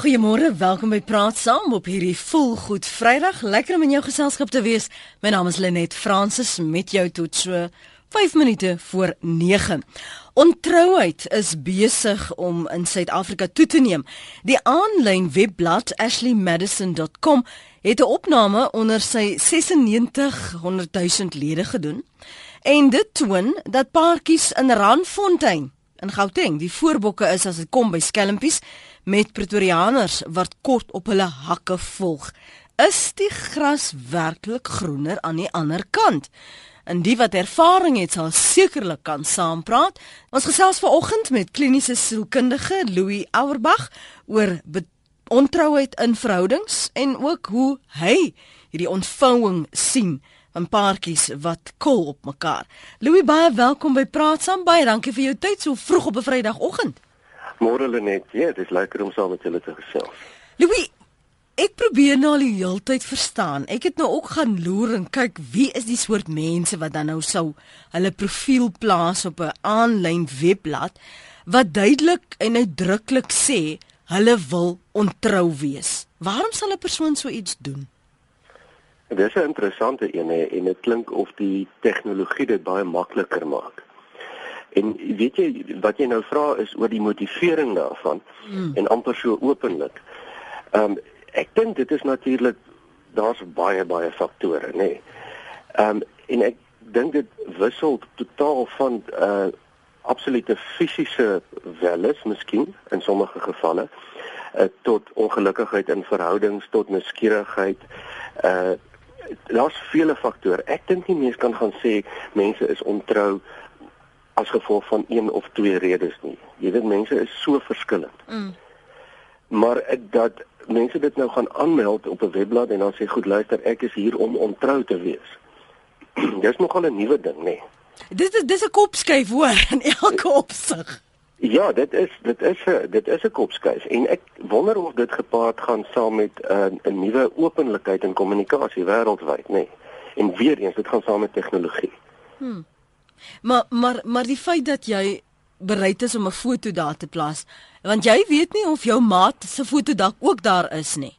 Goeiemôre, welkom by Praat Saam op hierdie volgoed Vrydag. Lekker om in jou geselskap te wees. My naam is Lenet Fransis met jou tot so 5 minute voor 9. Ontrouheid is besig om in Suid-Afrika toe te neem. Die aanlyn webblad ashleymadison.com het 'n opname onder sy 9600 000 lede gedoen. En dit toon dat paartjies in Randfontein in Gauteng die voorbokke is as dit kom by skelmpies met pretorianers wat kort op hulle hakke volg. Is die gras werklik groener aan die ander kant? En die wat ervaring het sal sekerlik kan saampraat. Ons gesels vanoggend met kliniese sielkundige Louis Auerbach oor ontrouheid in verhoudings en ook hoe hy hierdie ontvouing sien van paartjies wat kol op mekaar. Louis baie welkom by Praat Saam. Baie dankie vir jou tyd so vroeg op 'n Vrydagoggend. Môre Lenet, ja, dit is lekker om saam met julle te gesels. Louis, ek probeer nou al die hele tyd verstaan. Ek het nou ook gaan loer en kyk wie is die soort mense wat dan nou sou hulle profiel plaas op 'n aanlyn webblad wat duidelik en uitdruklik sê hulle wil ontrou wees. Waarom sal 'n persoon so iets doen? Dit is 'n interessante een en dit klink of die tegnologie dit baie makliker maak. En weet jy wat jy nou vra is oor die motivering daarvan hmm. en amper so openlik. Ehm um, ek dink dit is natuurlik daar's baie baie faktore, nê. Nee. Ehm um, en ek dink dit wissel totaal van uh, absolute fisiese welis miskien in sommige gevalle uh, tot ongelukkigheid in verhoudings tot nuuskierigheid. Uh daar's vele faktore. Ek dink nie mense kan gaan sê mense is ontrou as gevolg van een of twee redes nie. Jy weet mense is so verskillend. Mm. Maar ek dat mense dit nou gaan aanmeld op 'n webblad en dan sê goed luister ek is hier om ontrou te wees. Dis nogal 'n nuwe ding nê. Nee. Dis dis dis 'n kopskuif hoor in elke opsig. Ja, dit is dit is 'n dit is 'n kopskuif en ek wonder of dit gepaard gaan saam met 'n uh, 'n nuwe openlikheid en kommunikasie wêreldwyd nê. Nee. En weer eens dit gaan saam met tegnologie. Hmm. Maar maar maar die feit dat jy bereid is om 'n foto daar te plaas, want jy weet nie of jou maat se foto dalk ook daar is nie.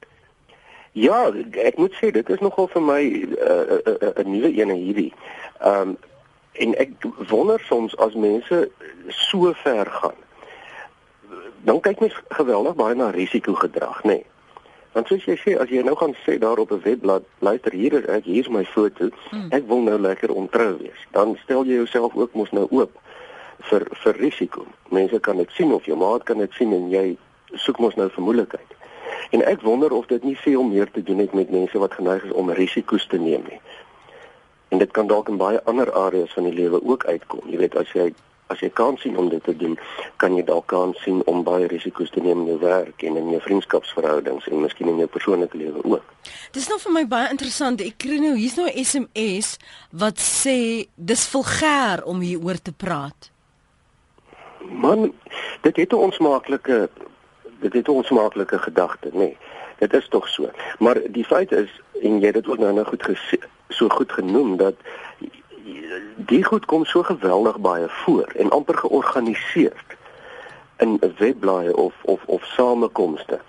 Ja, ek moet sê dit is nogal vir my 'n uh, uh, uh, uh, nuwe een hierdie. Ehm um, en ek wonder soms as mense so ver gaan. Dan kyk mens geweldig baie na risikogedrag, nê. Nee. Want soos jy sê, as jy nou gaan sê daar op 'n webblad, luister hier is ek, hier is my foto. Hmm. Ek wil nou lekker ontrou wees. Dan stel jy jouself ook mos nou oop vir vir risiko. Mense kan dit sien of jou maat kan dit sien en jy soek mos nou vermoedelikheid. En ek wonder of dit nie veel meer te doen het met mense wat geneig is om risiko's te neem nie. En dit kan dalk in baie ander areas van die lewe ook uitkom. Jy weet as jy as jy kan sien om dit te doen, kan jy dalk kan sien om baie risiko's te neem in jou werk en in jou vriendskapsverhoudings en miskien in jou persoonlike lewe ook. Dis nou vir my baie interessant. Ek kry nou hier's nou 'n SMS wat sê dis vulgêr om hieroor te praat. Man, dit het 'n onsmaaklike dit het 'n onsmaaklike gedagte, nê. Nee, dit is tog so. Maar die feit is en jy het dit ook nou nou goed gesê, so goed genoem dat die goed kom so geweldig baie voor en amper georganiseerd in webblaaie of of of samekomste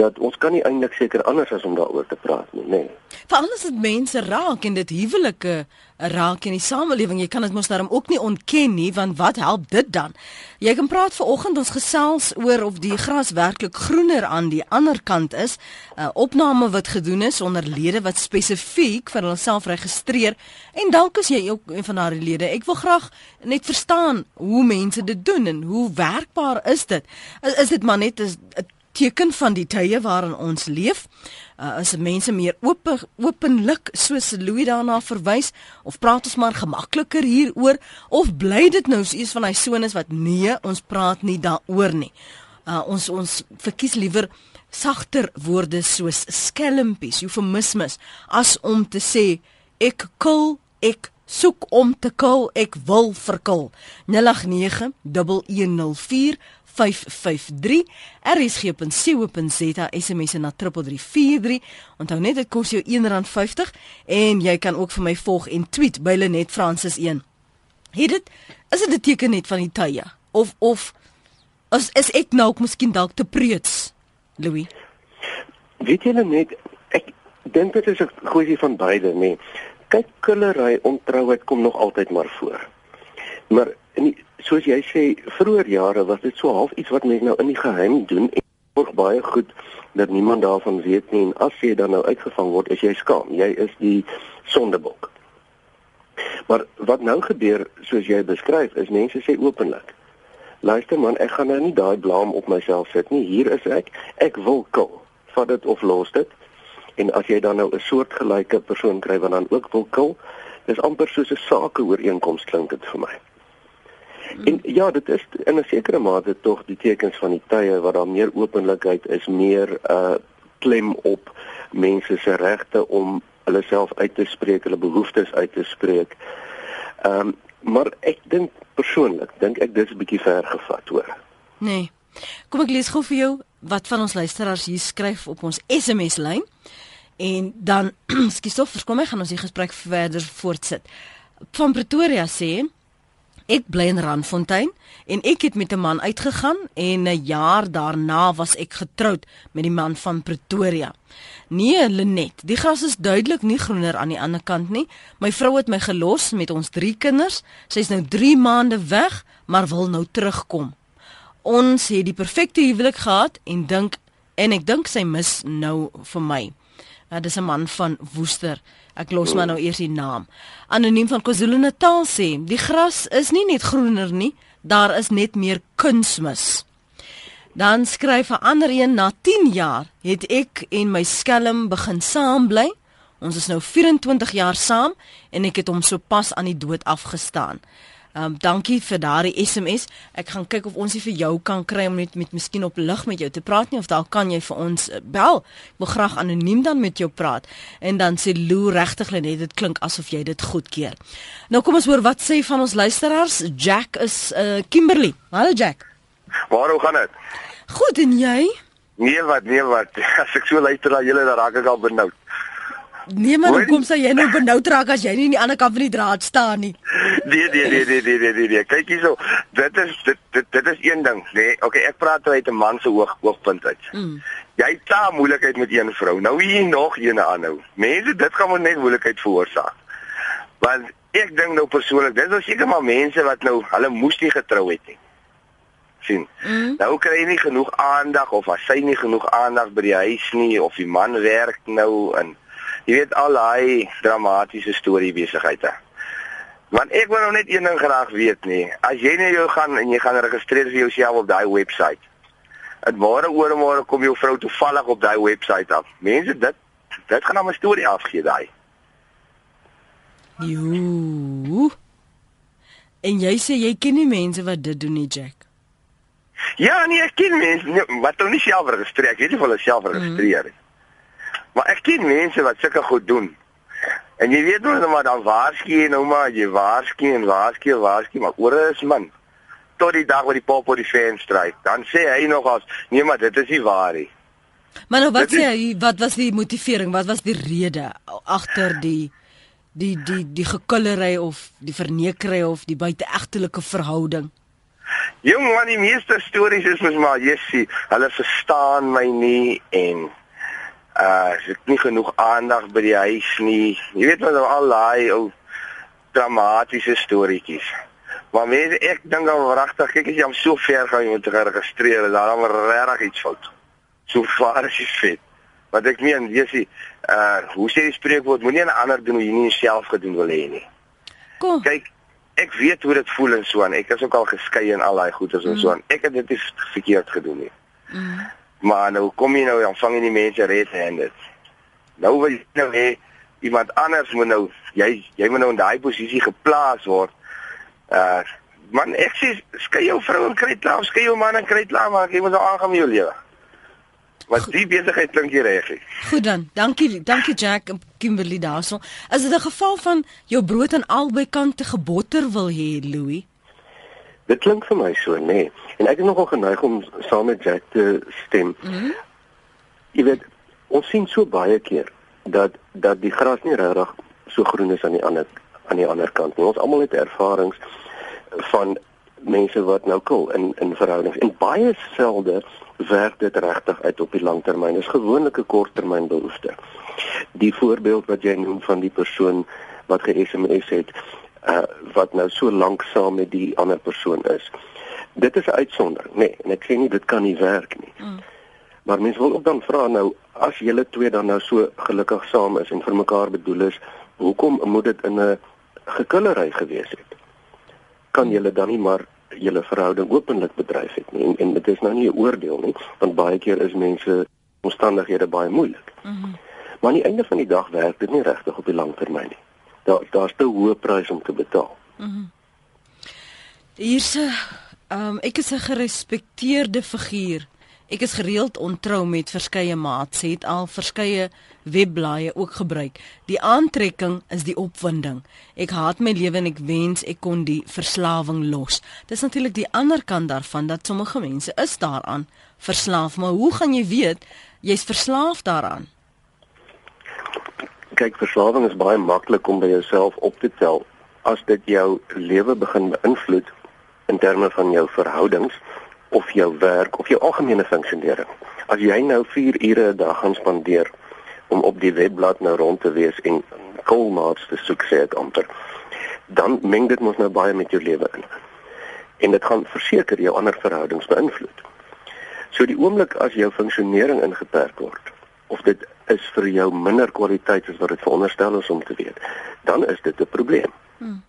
dat ons kan nie eintlik seker anders as om daaroor te praat nie, nê. Nee. Veral as dit mense raak en dit huwelike raak in die samelewing, jy kan dit mos daarom ook nie ontken nie, want wat help dit dan? Jy kan praat vanoggend ons gesels oor of die gras werklik groener aan die ander kant is. 'n uh, Opname wat gedoen is onder lede wat spesifiek vir hulself registreer en dalk is jy ook een van daardie lede. Ek wil graag net verstaan hoe mense dit doen en hoe werkbaar is dit? Is, is dit maar net 'n teken van die tye waarin ons leef. Uh, as mense meer oop openlik soos Louis daarna verwys of praat ons maar gemakliker hieroor of bly dit nou soos van hy sones wat nee, ons praat nie daaroor nie. Uh, ons ons verkies liewer sagter woorde soos skelmpies, eufemismes as om te sê ek kul, ek soek om te kul, ek wil verkil. 089 104 553 rsg.co.za SMS na 3343 onthou net dit kos jou R1.50 en jy kan ook vir my volg en tweet by Lenet Francis 1 het dit is dit 'n teken net van die tye of of as is ek nou miskien dalk te preets Louis. Weet julle net ek dink dit is 'n kwessie van beide. Nee. Kyk, kullery ontrouheid kom nog altyd maar voor. Maar in die, soos jy sê, vroeër jare was dit so half iets wat mense nou in die geheim doen en word baie goed dat niemand daarvan weet nie en as jy dan nou uitgevang word, is jy skaam. Jy is die sondebok. Maar wat nou gebeur, soos jy beskryf, is mense sê openlik Luister man, ek gaan nou nie daai blame op myself sit nie. Hier is ek. Ek wil kill. Vat dit of los dit. En as jy dan nou 'n soortgelyke persoon kry wat dan ook wil kill, dis amper soos 'n sake ooreenkoms klink dit vir my. Hmm. En ja, dit is in 'n sekere mate tog die tekens van die tye wat daar meer openlikheid is, meer uh klem op mense se regte om hulle self uit te spreek, hulle behoeftes uit te spreek. Ehm um, maar ek dink persoonlik dink ek dis 'n bietjie ver gevat hoor. Nee. Kom ek lees gou vir jou wat van ons luisteraars hier skryf op ons SMS lyn. En dan skus tog verskom ek gaan ons die gesprek verder voortsit. Van Pretoria sê ek bly in Randfontein en ek het met 'n man uitgegaan en 'n jaar daarna was ek getroud met die man van Pretoria. Nee, Lenet, die gras is duidelik nie groener aan die ander kant nie. My vrou het my gelos met ons 3 kinders. Sy's nou 3 maande weg, maar wil nou terugkom. Ons het die perfekte huwelik gehad en dink en ek dink sy mis nou vir my. Ja, dis 'n man van Woester. Ek los maar nou eers die naam. Anoniem van KwaZulu-Natal sê, die gras is nie net groener nie, daar is net meer kunsmis. Dan skryf 'n ander een na 10 jaar het ek en my skelm begin saam bly. Ons is nou 24 jaar saam en ek het hom sopas aan die dood afgestaan. Ehm um, dankie vir daardie SMS. Ek gaan kyk of ons dit vir jou kan kry om net met miskien op lig met jou te praat nie of dalk kan jy vir ons uh, bel. Ek wil graag anoniem dan met jou praat. En dan sê Lou regtig net dit klink asof jy dit goedkeur. Nou kom ons hoor wat sê van ons luisteraars. Jack is uh, Kimberley. Hallo Jack. Waar hoe gaan dit? Goed en jy? Nee wat, nee wat. As ek so luister na julle dan raak ek al benoud. Nee maar hoekom sê jy nou benoud raak as jy nie aan die ander kant van die draad staan nie? Nee nee nee nee nee nee nee. nee. Kyk hierso. Dit is dit dit dit is een ding, nê. Nee. Okay, ek praat uit 'n man se oog oogpunt uit. Mm. Jy het ta moeilikheid met een vrou. Nou hier nog eene aanhou. Mense, dit gaan maar net moeilikheid veroorsaak. Want ek dink nou persoonlik, dis nou seker maar mense wat nou hulle moes nie getrou het nie sien. Mm. Nou kry jy nie genoeg aandag of as sy nie genoeg aandag by die huis nie of die man werk nou in jy weet al daai dramatiese storie besighede. Want ek wil nou net een ding graag weet nie. As jy net jou gaan en jy gaan registreer vir jouself op daai webwerf. Dit môre oor môre kom jou vrou toevallig op daai webwerf af. Mense dit dit gaan nou 'n storie afgee daai. Jo. En jy sê jy ken nie mense wat dit doen nie, Jack. Ja, nee, ek ken mense nee, wat hulle nie self registreer, ek weet nie of hulle self registreer nie. Mm. Maar ek ken mense wat sulke goed doen. En jy weet nou maar dan waarsku jy nou maar jy waarsku en waarsku en waarsku maar oor is man. Tot die dag wat die pop op die fans stryk, dan sê hy nog as nee maar dit is nie waar nie. Maar nou wat sê hy wat was die motivering? Wat was die rede agter die die die die gekullery of die vernekery of die buiteegtelike verhouding? Jong, man, die meeste stories is mos maar Jessie, hulle verstaan my nie en uh ek het nie genoeg aandag by die huis nie. Jy weet wat nou al daai ou dramatiese storieetjies. Maar mense, ek dink al regtig, kyk as jy hom so ver gaan jy moet geregistreer, dan dan regtig iets fout. So vaar as jy fit. Want ek meen, Jessie, uh hoe sê die spreekwoord, moenie 'n ander doen wat jy nie self gedoen wil hê nie. Kom. Kyk, ek weet hoe dit voel en so aan. Ek is ook al geskei en al daai goedes en mm. so aan. Ek het dit nie verkeerd gedoen nie. Mm. Maar nou kom jy nou dan vang jy die mense red-handed. Nou wil jy nou hê iemand anders moet nou jy jy moet nou in daai posisie geplaas word. Uh man, ek sê skei jou vrou en kry klaar, skei jou man en kry klaar, maar jy moet nou aangaan met jou lewe. Wat die besigheid klink jy reg. Goed dan. Dankie, dankie Jack en Kimberly daarso. Is dit 'n geval van jou brood aan albei kante gebotter wil hê, Louis? Dit klink vir my so, nê. Nee. En ek is nogal geneig om saam met Jack te stem. Mm -hmm. Jy weet, ons sien so baie keer dat dat die gras nie regtig so groen is aan die ander aan die ander kant nie. Ons almal het ervarings van mense wat nou kul in in verhoudings en baie selde werk dit regtig uit op die langtermyn. Dit is gewoonlik 'n korttermynbehoefte. Die voorbeeld wat jy noem van die persoon wat ge-SMS het, uh wat nou so lank saam met die ander persoon is. Dit is 'n uitsondering, nee, en ek sê nie dit kan nie werk nie. Mm. Maar mens wil ook dan vra nou as julle twee dan nou so gelukkig saam is en vir mekaar bedoel is, hoekom moet dit in 'n gekillery gewees het? Kan julle dan nie maar julle verhouding openlik bedryf het nie en, en dit is nou nie 'n oordeel nie, want baie keer is mense omstandighede baie moeilik. Mm -hmm. Maar aan die einde van die dag werk dit nie regtig op die lang termyn nie. Daar daar's te hoë prys om te betaal. Mm -hmm. Hier's 'n um, ek is 'n gerespekteerde figuur Ek is gereeld ontrou met verskeie maats, het al verskeie webblaaie ook gebruik. Die aantrekking is die opwinding. Ek haat my lewe en ek wens ek kon die verslawing los. Dis natuurlik die ander kant daarvan dat sommige mense is daaraan verslaaf, maar hoe gaan jy weet jy's verslaaf daaraan? Kyk, verslawing is baie maklik om by jouself op te tel as dit jou lewe begin beïnvloed in terme van jou verhoudings of jou werk of jou algemene funksionering. As jy nou 4 ure 'n dag gaan spandeer om op die webblad nou rond te wees en kolmaats te soek sê ek amper, dan meng dit mos nou baie met jou lewe in. En dit gaan verseker jou ander verhoudings beïnvloed. So die oomblik as jou funksionering ingeperk word of dit is vir jou minder kwaliteit as wat dit veronderstel is om te weet, dan is dit 'n probleem. Hmm.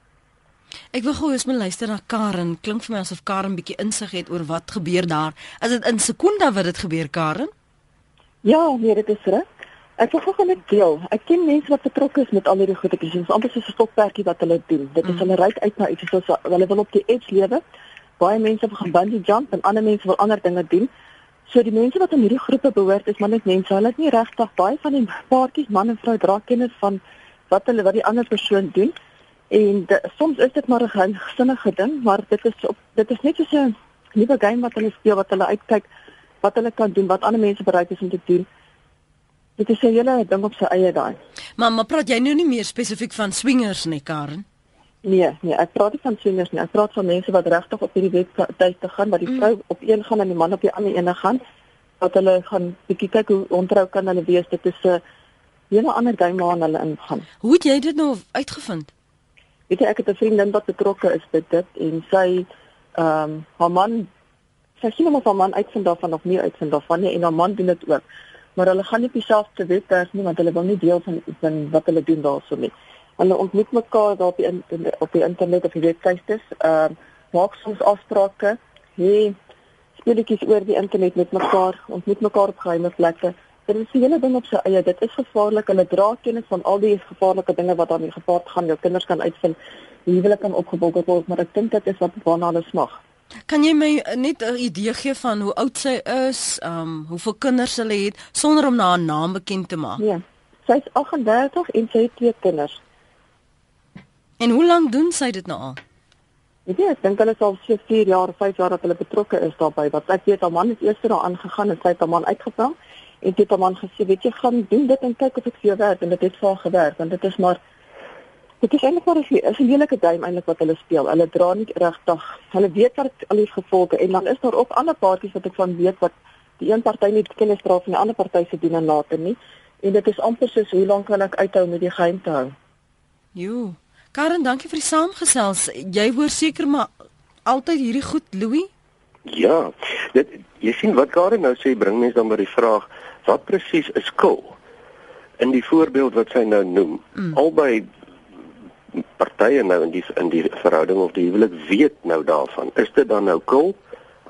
Ek wil gou eens my luister na Karen. Klink vir my asof Karen bietjie insig het oor wat gebeur daar. Is dit in sekonde wat dit gebeur, Karen? Ja, nee, dit is reg. Ek wil gou net deel. Ek ken mense wat betrokke is met al hierdie goedetjies. Dit is amper soos 'n stokperdjie wat hulle doen. Dit is mm. hulle ry uit na iets soos hulle wil op die edge lewe. Baie mense wil gaan bungee jump en ander mense wil ander dinge doen. So die mense wat in hierdie groepe behoort is maar net mense. Hulle het nie regtig baie van die paartjies, man en vrou dra kennis van wat hulle wat die ander persoon doen. En de, soms is dit maar 'n gesinnige ding, maar dit is op dit is net so 'n nuwe game wat hulle speel wat hulle uitkyk wat hulle kan doen, wat ander mense bereid is om te doen. Dit is 'n hele ding op sy eie daai. Maar maar praat jy nou nie meer spesifiek van swingers nie, Karen? Nee, nee, ek praat nie van swingers nie. Ek praat van mense wat regtig op hierdie webtuis te gaan, waar die mm. vrou op een gaan en die man op die ander ene gaan, wat hulle gaan bietjie kyk hoe ontrou kan hulle wees. Dit is 'n hele ander game waar hulle ingaan. Hoe het jy dit nou uitgevind? weet jy ek het 'n vriendin wat betrokke is by dit en sy ehm um, haar man sy sien hom of haar man uitvind daarvan of nie uitvind daarvan nie en haar man doen dit ook. Maar hulle gaan nie dieselfde webwerf nie want hulle wil nie deel van van wat hulle doen daarso nie. Hulle ontmoet mekaar daar op die op die internet of die webtuistes. Ehm um, maak soms afsprake, hê speletjies oor die internet met mekaar, ontmoet mekaar op geheime plekke. Dit is 'n hele ding op sy eie. Dit is gevaarlik. Hulle dra kennis van al die gevaarlike dinge wat daarmee gepaard gaan. Jou kinders kan uitvind hoe hulle kan opgebok word, maar ek dink dit is wat waarna hulle smag. Kan jy my net 'n idee gee van hoe oud sy is, ehm um, hoeveel kinders hulle het sonder om na haar naam bekend te maak? Ja. Sy is 38 en sy het twee kinders. En hoe lank doen sy dit nou al? Ek weet, dink hulle sal so 4 jaar, 5 jaar dat hulle betrokke is daarbey. Wat ek weet, haar man het eers daaraan gegaan en sy het haar man uitgevang en dit het man gesê weet jy gaan doen dit en kyk of dit vir jou werk en dit het vir gewerk want dit is maar dit is eintlik maar 'n is 'n heelike duim eintlik wat hulle speel hulle dra nie regtig hulle weet wat al die gevolge en dan is daar ook ander paartjies wat ek van weet wat die een party nie kennis dra van die ander party se doen en later nie en dit is amper soos hoe lank kan ek uithou met die geheim te hou Jo Karen dankie vir die saamgesels jy hoor seker maar altyd hierdie goed Louis Ja, dit jy sien wat Karen nou sê bring mense dan by die vraag wat presies is kul? In die voorbeeld wat sy nou noem, mm. albei partye nou in die in die verhouding of die huwelik weet nou daarvan. Is dit dan nou kul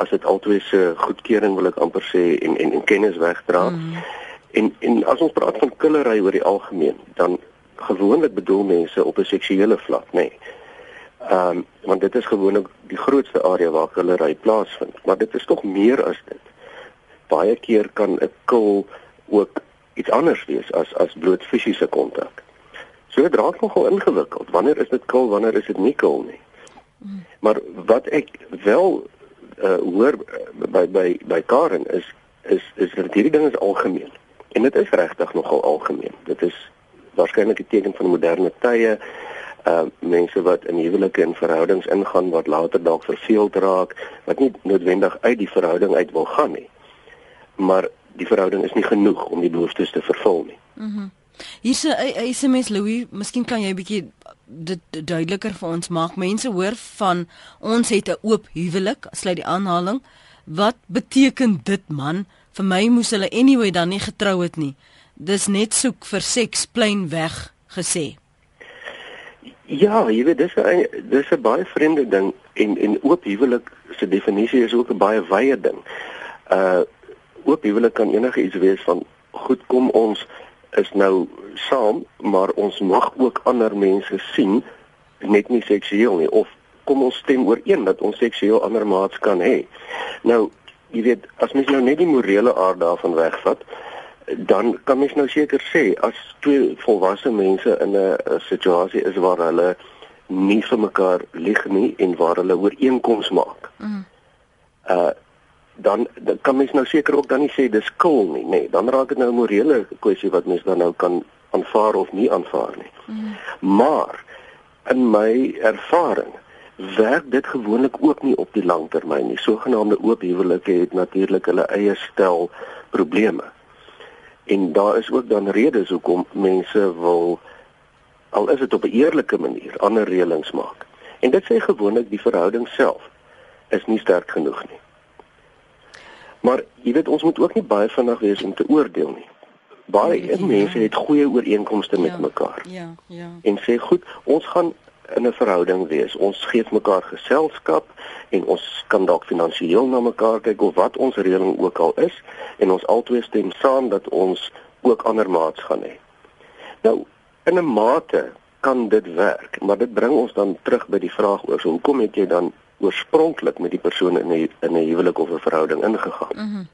as dit albei se goedkeuring wil ek amper sê en en, en kennis wegdra? Mm. En en as ons praat van kullery oor die algemeen, dan gewoonlik bedoel mense op 'n seksuele vlak, nê. Nee. Ehm um, want dit is gewoonlik die grootste area waar kullery plaasvind, maar dit is tog meer as dit baie keer kan 'n kil ook iets anders wees as as bloot fisiese kontak. So dit raak nogal ingewikkeld. Wanneer is dit kil, wanneer is dit nie kil nie? Maar wat ek wel uh, hoor uh, by by by Karen is is is dat hierdie ding is algemeen. En dit is regtig nogal algemeen. Dit is waarskynlik 'n teken van moderne tye. Uh mense wat in huwelike en verhoudings ingaan wat later dalk verveeld raak, wat nie noodwendig uit die verhouding uit wil gaan nie maar die verhouding is nie genoeg om die behoeftes te vervul nie. Mhm. Mm Hier's 'n SMS Louis, miskien kan jy 'n bietjie dit duideliker vir ons maak. Mense hoor van ons het 'n oop huwelik, sluit die aanhaling. Wat beteken dit man? Vir my moes hulle anyway dan nie getrou het nie. Dis net soek vir seks plain weg gesê. Ja, jy weet dis 'n dis 'n baie vreemde ding en en oop huwelik se definisie is ook 'n baie wye ding. Uh oop huwelik kan enige iets wees van goed kom ons is nou saam, maar ons mag ook ander mense sien net nie seksueel nie of kom ons stem ooreen dat ons seksueel ander maats kan hê. Nou, jy weet, as mens nou net die morele aard daarvan wegvat, dan kan mens nou seker sê as twee volwasse mense in 'n situasie is waar hulle nie vir mekaar lieg nie en waar hulle ooreenkoms maak. Mm. Uh dan, dan kan mens nou seker ook dan nie sê dis skuld nie, nê. Nee, dan raak dit nou 'n morele kwessie wat mens dan nou kan aanvaar of nie aanvaar nie. Mm. Maar in my ervaring werk dit gewoonlik ook nie op die lang termyn nie. Sogenaamde oop huwelike het natuurlik hulle eie stel probleme. En daar is ook dan redes hoekom mense wil al is dit op 'n eerlike manier ander reëlings maak. En dit sê gewoonlik die verhouding self is nie sterk genoeg nie. Maar jy weet ons moet ook nie baie vinnig wees om te oordeel nie. Baie ja, mense het goeie ooreenkomste met ja, mekaar. Ja, ja. En sê goed, ons gaan in 'n verhouding wees. Ons gee mekaar geselskap en ons kan dalk finansiëel na mekaar kyk of wat ons reëling ook al is en ons albei stem saam dat ons ook ander maats gaan hê. Nou, in 'n mate kan dit werk, maar dit bring ons dan terug by die vraag oor so hoekom het jy dan oorspronklik met die persoon in 'n in 'n huwelik of 'n verhouding ingegaan? Mm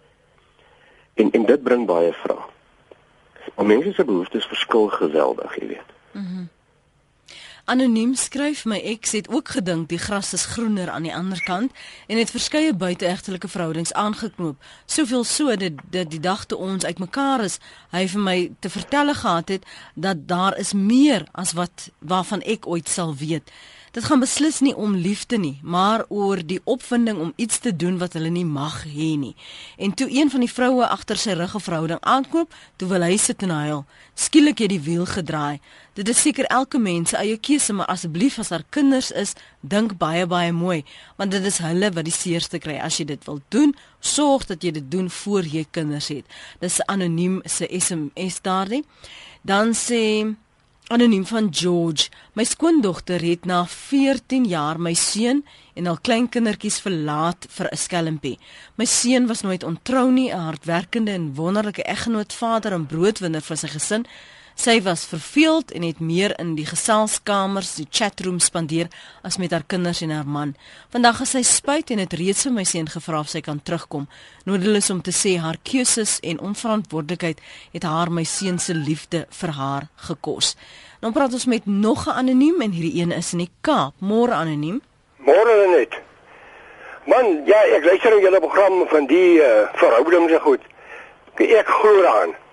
en en dit bring baie vrae. Maar mense se behoeftes verskil geweldig, jy weet. Mhm. Mm Anoniem skryf my eks het ook gedink die gras is groener aan die ander kant en het verskeie buiteegtelike verhoudings aangeknoop. Soveel so dat dit die dag toe ons uitmekaar is, hy vir my te vertel gehad het dat daar is meer as wat waarvan ek ooit sal weet. Dit gaan beslis nie om liefde nie, maar oor die opwinding om iets te doen wat hulle nie mag hê nie. En toe een van die vroue agter sy rug 'n verhouding aankoop, toe wil hy sit en huil. Skielik het die wiel gedraai. Dit is seker elke mens se eie keuse, maar asseblief as daar kinders is, dink baie baie mooi, want dit is hulle wat die seerste kry as jy dit wil doen. Sorg dat jy dit doen voor jy kinders het. Dis anoniem se SMS daardie. Dan sê Anoniem van George. My skoondogter het na 14 jaar my seun en al kleinkindertjies verlaat vir 'n skelmpie. My seun was nooit ontrou nie, 'n hardwerkende en wonderlike eggenoot, vader en broodwinner vir sy gesin. Sy was verveeld en het meer in die geselskamers, die chatroom spandeer as met haar kinders en haar man. Vandag is sy spyt en het reeds vir my seun gevra of sy kan terugkom. Nodeloos om te sê haar keuses en onverantwoordelikheid het haar my seun se liefde vir haar gekos. Nou praat ons met nog 'n anoniem en hierdie een is in die Kaap. Môre anoniem. Môre net. Man, ja, ek luister na julle program van die uh, verhoudings en goed. Ek glo daaraan.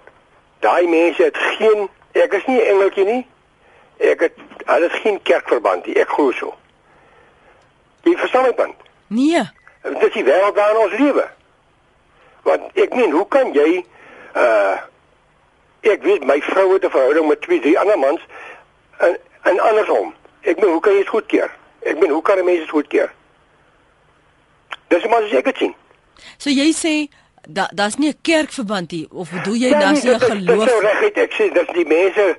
Daai mense het geen Ek is nie engeltjie nie. Ek het alles geen kerkverband nie. Ek glo so. Jy verstaan my punt? Nee. Dit is die wêreld waarin ons lewe. Want ek meen, hoe kan jy uh ek weet my vrou het 'n verhouding met twee drie ander mans en en andersom. Ek meen, hoe kan jy dit goedkeur? Ek meen, hoe kan 'n mens dit goedkeur? Dis maar as ek dit sien. So jy sê da daar's nie 'n kerkverband hier of bedoel jy ja, daar's nie 'n geloof? Dis reg, ek sê dat die mense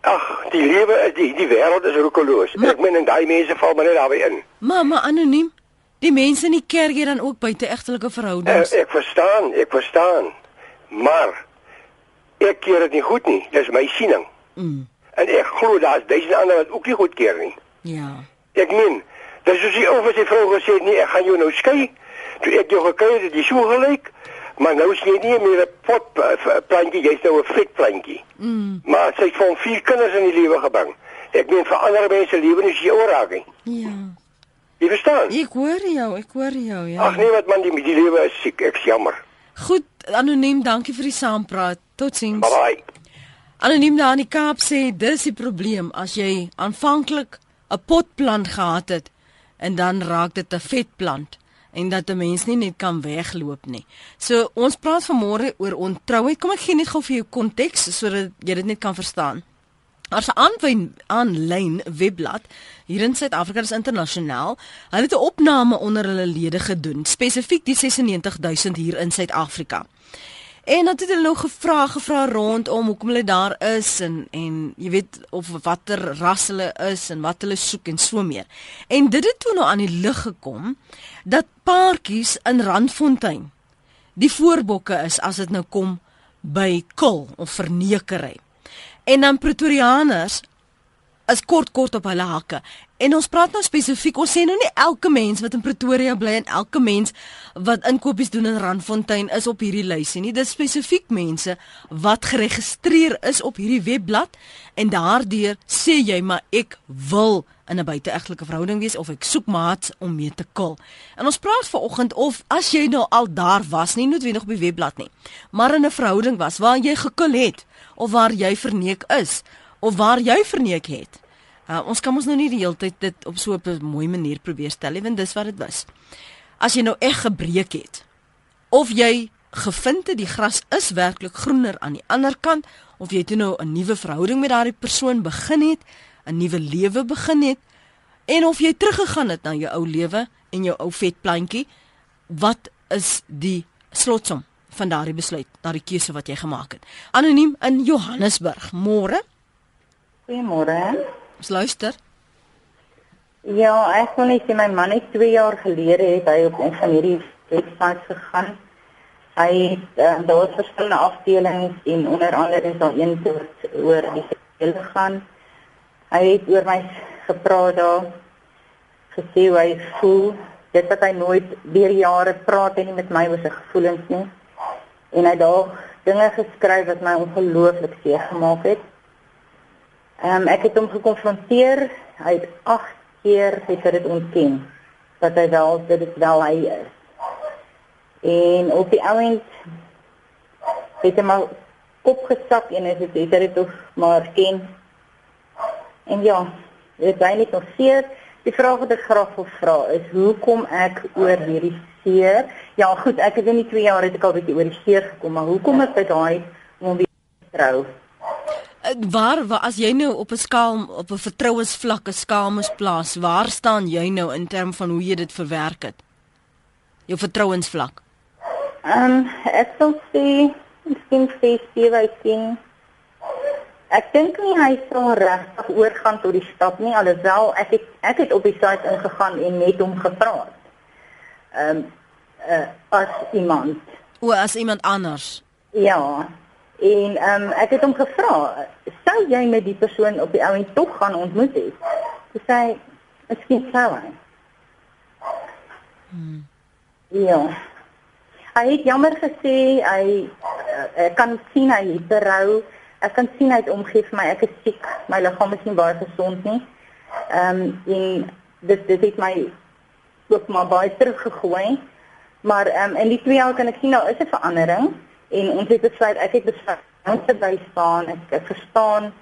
ag, die lewe is die die wêreld is roekeloos. Ek meen en daai mense val maar net daarby in. Mamma anoniem. Die mense in die kerk hier dan ook buite egtelike verhoudings. Ek, ek verstaan, ek verstaan. Maar ek keer dit nie goed nie. Dis my siening. Mm. En ek glo daar's duisende ander wat ook nie goed keer nie. Ja. Ek meen, dis soos die ou wat sy vrou gesê het, nee, ek gaan jou nou skei. Toe ek jou gekry het, dis so gelyk. Maar nou is jy nie meer 'n pot plantjie, jy's nou 'n vet plantjie. Mm. Maar sy het van vier kinders in die lewe gebring. Ek meen vir ander mense lewe is jy oorraking. Ja. Jy verstaan? Ek hoor jou, ek hoor jou, ja. Ag nee, wat man, die die lewe is siek, ek's jammer. Goed, anoniem, dankie vir die saampraat. Totsiens. Bye bye. Anoniem daar in die Kaap sê dis die probleem as jy aanvanklik 'n potplant gehad het en dan raak dit 'n vetplant en dat 'n mens nie net kan wegloop nie. So ons praat vanmôre oor ontrouheid. Kom ek gee net gou vir jou konteks sodat jy dit net kan verstaan. Daar's 'n aanwyn aanlyn webblad hier in Suid-Afrika, dis internasionaal. Hulle het 'n opname onder hulle lede gedoen, spesifiek die 96000 hier in Suid-Afrika. En dan het hulle nou gevra, gevra rondom hoekom hulle daar is en en jy weet of watter ras hulle is en wat hulle soek en so meer. En dit het toe nou aan die lig gekom dat paartjies in Randfontein die voorbokke is as dit nou kom by kul of vernekery. En dan Pretorianers is kort kort op hulle hakke. En ons praat nou spesifiek, ons sê nou nie elke mens wat in Pretoria bly en elke mens wat inkopies doen in Randfontein is op hierdie lysie nie. Dit is spesifiek mense wat geregistreer is op hierdie webblad en daardeur sê jy maar ek wil in 'n buiteegtelike verhouding wees of ek soek maats om mee te kul. En ons praat vanoggend of as jy nou al daar was, nie noodwendig op die webblad nie, maar in 'n verhouding was waar jy gekul het of waar jy verneek is of waar jy verneek het. Uh, ons kan ons nou nie die hele tyd dit op so 'n mooi manier probeer stel nie, want dis wat dit was. As jy nou eg gebreek het of jy gevind het die gras is werklik groener aan die ander kant of jy toe nou 'n nuwe verhouding met daardie persoon begin het, 'n nuwe lewe begin het en of jy teruggegaan het na jou ou lewe en jou ou vet plantjie, wat is die slotsom van daardie besluit, daardie keuse wat jy gemaak het? Anoniem in Johannesburg. Môre. Goeiemôre. Ons luister. Ja, ek kon net sê my man het 2 jaar gelede het hy op een van hierdie websites gegaan. Hy het uh, daar was verskillende afdelings en onder andere is daar een oor oor die seksuele gaan. Hy het oor my gepraat daar gesê hoe hy voel. Dit wat hy nooit deur jare praat en nie met my oor sy gevoelens nie. En hy daar dinge geskryf wat my ongelooflik seer gemaak het. Ehm um, ek het hom gekonfronteer. Hy het 8 keer gesê dit ontken dat hy wel dit is wel hy is. En op die ouend het hy maar opgesak en hy het dit het tog maar ken. En ja, dit is eintlik nog seer. Die vraag wat ek graag wil vra is hoekom ek oor hierdie seer? Ja, goed, ek het in die 2 jaar het ek al bietjie oor die seer gekom, maar hoekom het ek daai om weer trou? Waar, waar as jy nou op 'n skaal op 'n vertrouensvlak 'n skaal moet plaas, waar staan jy nou in terme van hoe jy dit verwerk het? Jou vertrouensvlak. Ehm um, ek sou sê miskien feesbewysing. Ek dink nie hy sou regtig oorgaan tot die stap nie, alhoewel ek het ek het op die site ingegaan en net hom gevra. Ehm um, uh, as iemand. O, as iemand anders. Ja, En ehm um, ek het hom gevra, sou jy met die persoon op die ou en tog gaan ontmoet het? Hy sê, "Miskien sou hy." Hmm. Ja. Hy het jammer gesê hy uh, ek kan sien hy het berou. Ek kan sien hy het omgee vir my. Ek is siek. My liggaam is nie baie gesond nie. Ehm um, en dit dit het my ook maar baie teruggegooi. Maar ehm um, in die twee jaar kan ek sien nou is 'n verandering en ons het besluit ek het besluit om te bly staan ek, ek verstaan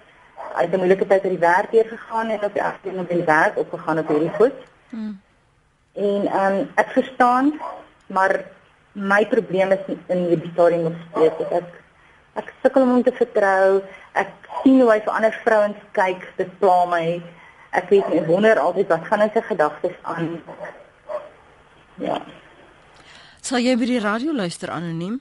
het 'n moeilike tyd by die werk hier gegaan en op die agtergrond by die werk opgegaan op hierdie goed. Hmm. en um, ek verstaan maar my probleem is in die stadium nog steeds. Ek ek sukkel om hom te vertrou. Ek sien hoe hy vir ander vrouens kyk dit pla my. Ek weet nie wonder altyd wat gaan in sy gedagtes aan. Ja. Sal jy by die radio luister anoniem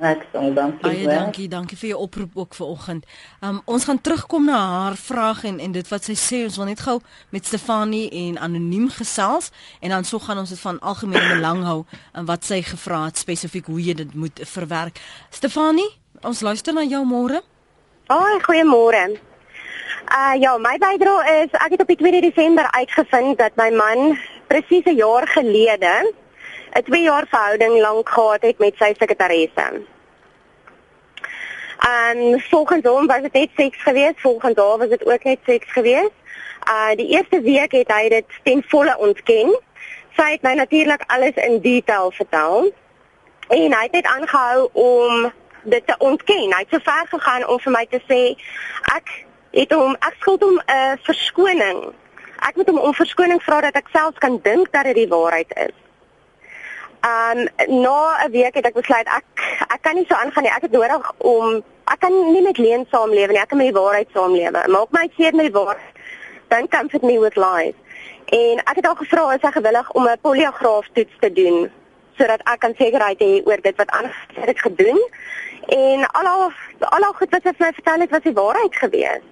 Ek sê dankie. Baie dankie, dankie vir jou oproep ook vanoggend. Um ons gaan terugkom na haar vraag en en dit wat sy sê, ons wil net gou met Stefanie en anoniem gesels en dan so gaan ons dit van algemene belang hou en wat sy gevra het spesifiek hoe jy dit moet verwerk. Stefanie, ons luister na jou môre. Ag, goeiemôre. Uh ja, my bydrae is ek het op die 2 Desember uitgevind dat my man presies 'n jaar gelede 'n 2 jaar verhouding lank gehad het met sy sekretaresse. En volgens hom was dit net seks geweest, volgens haar was dit ook net seks geweest. Uh die eerste week het hy dit ten volle ontken. Sy het my natuurlik alles in detail vertel. En hy het net aangehou om dit te ontken. Hy het so ver gegaan om vir my te sê ek het hom ek skuld hom 'n uh, verskoning. Ek moet hom om verskoning vra dat ek self kan dink dat dit die waarheid is. Um na 'n week het ek besluit ek ek kan nie so aangaan nie. Ek het nodig om ek kan nie met leuen saamlewe nie. Ek kan met die waarheid saamlewe. Maak my seer met die waarheid. Dan comfort me with lies. En ek het al gevra as hy gewillig om 'n poligraaf toets te doen sodat ek kan sekerheid hê oor dit wat anders het gedoen. En al al al al goed wat sy vir my vertel het was die waarheid gewees.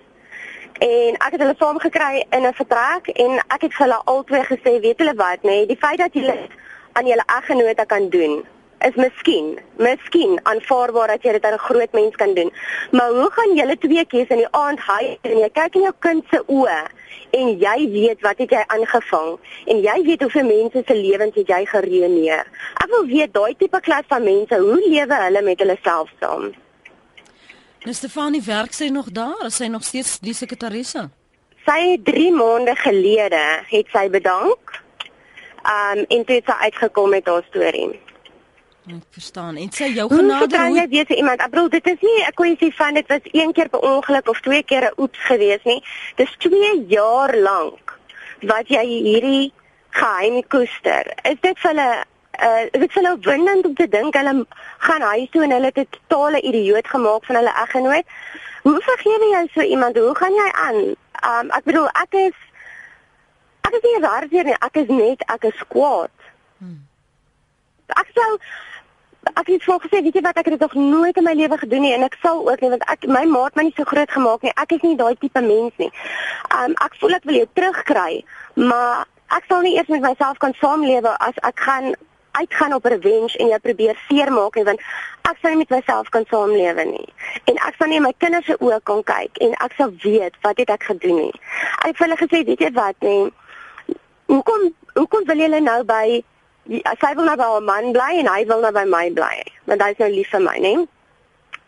En ek het hulle saamgekry in 'n vertrek en ek het vir hulle albei gesê, weet julle wat, nê, nee, die feit dat julle aan julle eggenote kan doen is miskien, miskien aanvaarbaar dat jy dit aan 'n groot mens kan doen. Maar hoe gaan julle twee keer in die aand hy en jy kyk in jou kind se oë en jy weet wat het jy aangevang en jy weet hoeveel mense se lewens het jy geruïneer. Ek wil weet daai tipe klas van mense, hoe lewe hulle met hulle self saam? Nou Stefanie werk sy nog daar? Is sy nog steeds die sekretarisse? Sy het 3 maande gelede het sy bedank. Um en toe het sy uitgekom met haar storie. Ek verstaan. En sy jou genader hoe jy weet iemand, ek bedoel dit is nie 'n kwessie van dit was een keer per ongeluk of twee keer 'n oeps gewees nie. Dis 2 jaar lank wat jy hierdie geheim koester. Is dit vir hulle uh is dit vir hulle windend om te dink hulle gaan huis toe en hulle het 'n totale idioot gemaak van hulle eggenoot? Hoe vergewe jy so iemand? Hoe gaan jy aan? Um ek bedoel ek is ek is nie raar nie, ek is net ek is kwaad. Hmm. Ek sou ek het voor gesê weet jy wat ek het dit nog nooit in my lewe gedoen nie en ek sal ook nie want ek my maat my nie so groot gemaak nie. Ek is nie daai tipe mens nie. Um ek voel ek wil jou terugkry, maar ek sal nie eers met myself kan saamlewe as ek gaan uitgaan op revenge en jy probeer seermaak nie want ek sal nie met myself kan saamlewe nie. En ek sal nie my kinders se oë kan kyk en ek sal weet wat het ek gedoen nie. Ek het hulle gesê weet jy wat nie. Hoekom hoekom wil julle nou by sy wil nou by haar man bly en hy wil nou by my bly want hy is nou lief vir my nê?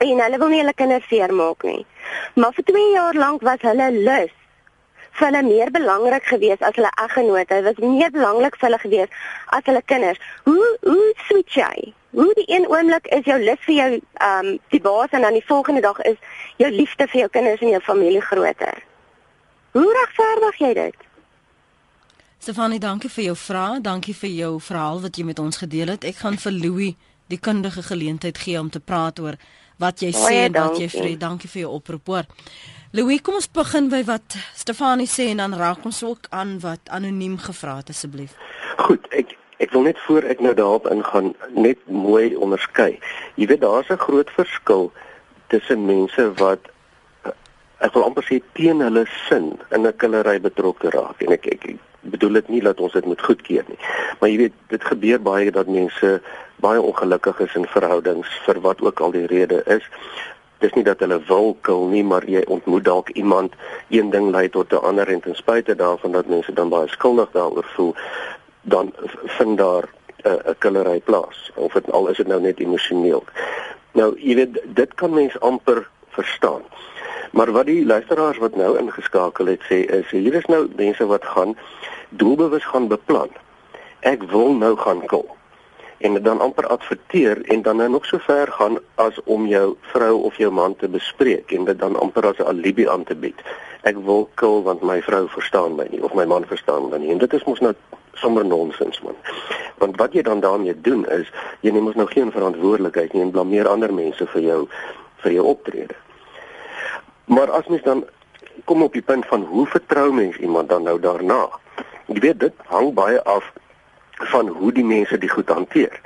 En hulle wil nie hulle kinders seermaak nie. Maar vir 2 jaar lank was hulle lus vir hulle meer belangrik geweest as hulle eggenote. Dit was meer belangrik vir hulle geweest as hulle kinders. Hoe hoe switch jy? Hoe die een oomblik is jou lus vir jou um die baas en dan die volgende dag is jou liefde vir jou kinders en jou familie groter? Hoe regverdig jy dit Stefanie, dankie vir jou vraag. Dankie vir jou verhaal wat jy met ons gedeel het. Ek gaan vir Louis die kundige geleentheid gee om te praat oor wat jy sê en wat jy vra. Dankie vir jou oproep hoor. Louis, kom ons begin by wat Stefanie sê en dan raak ons ook aan wat anoniem gevra het asseblief. Goed, ek ek wil net voor ek nou daarop ingaan net mooi onderskei. Jy weet daar's 'n groot verskil tussen mense wat eh, ek wil amper sê teen hulle sin in 'n killery betrokke raak en ek ek, ek bedoel dit nie dat ons dit moet goedkeur nie. Maar jy weet, dit gebeur baie dat mense baie ongelukkig is in verhoudings vir wat ook al die rede is. Dis nie dat hulle wil kill nie, maar jy ontmoet dalk iemand, een ding lei tot 'n ander en ten spyte daarvan dat mense dan baie skuldig daaroor voel, dan vind daar 'n uh, 'n killery plaas of dit al is dit nou net emosioneel. Nou, jy weet, dit kan mens amper verstaan. Maar wat die luisteraars wat nou ingeskakel het sê is hier is nou mense wat gaan doelbewus gaan beplan. Ek wil nou gaan kil. En dan amper adverteer en dan nou nog so ver gaan as om jou vrou of jou man te bespreek en dit dan amper as 'n alibi aan te bied. Ek wil kil want my vrou verstaan my nie of my man verstaan my nie. En dit is mos nou sommer nonsens man. Want wat jy dan daarmee doen is jy neem mos nou geen verantwoordelikheid nie en blameer ander mense vir jou vir jou optrede. Maar as mens dan kom op die punt van hoe vertrou mens iemand dan nou daarna? Jy weet dit hang baie af van hoe die mense dit goed hanteer.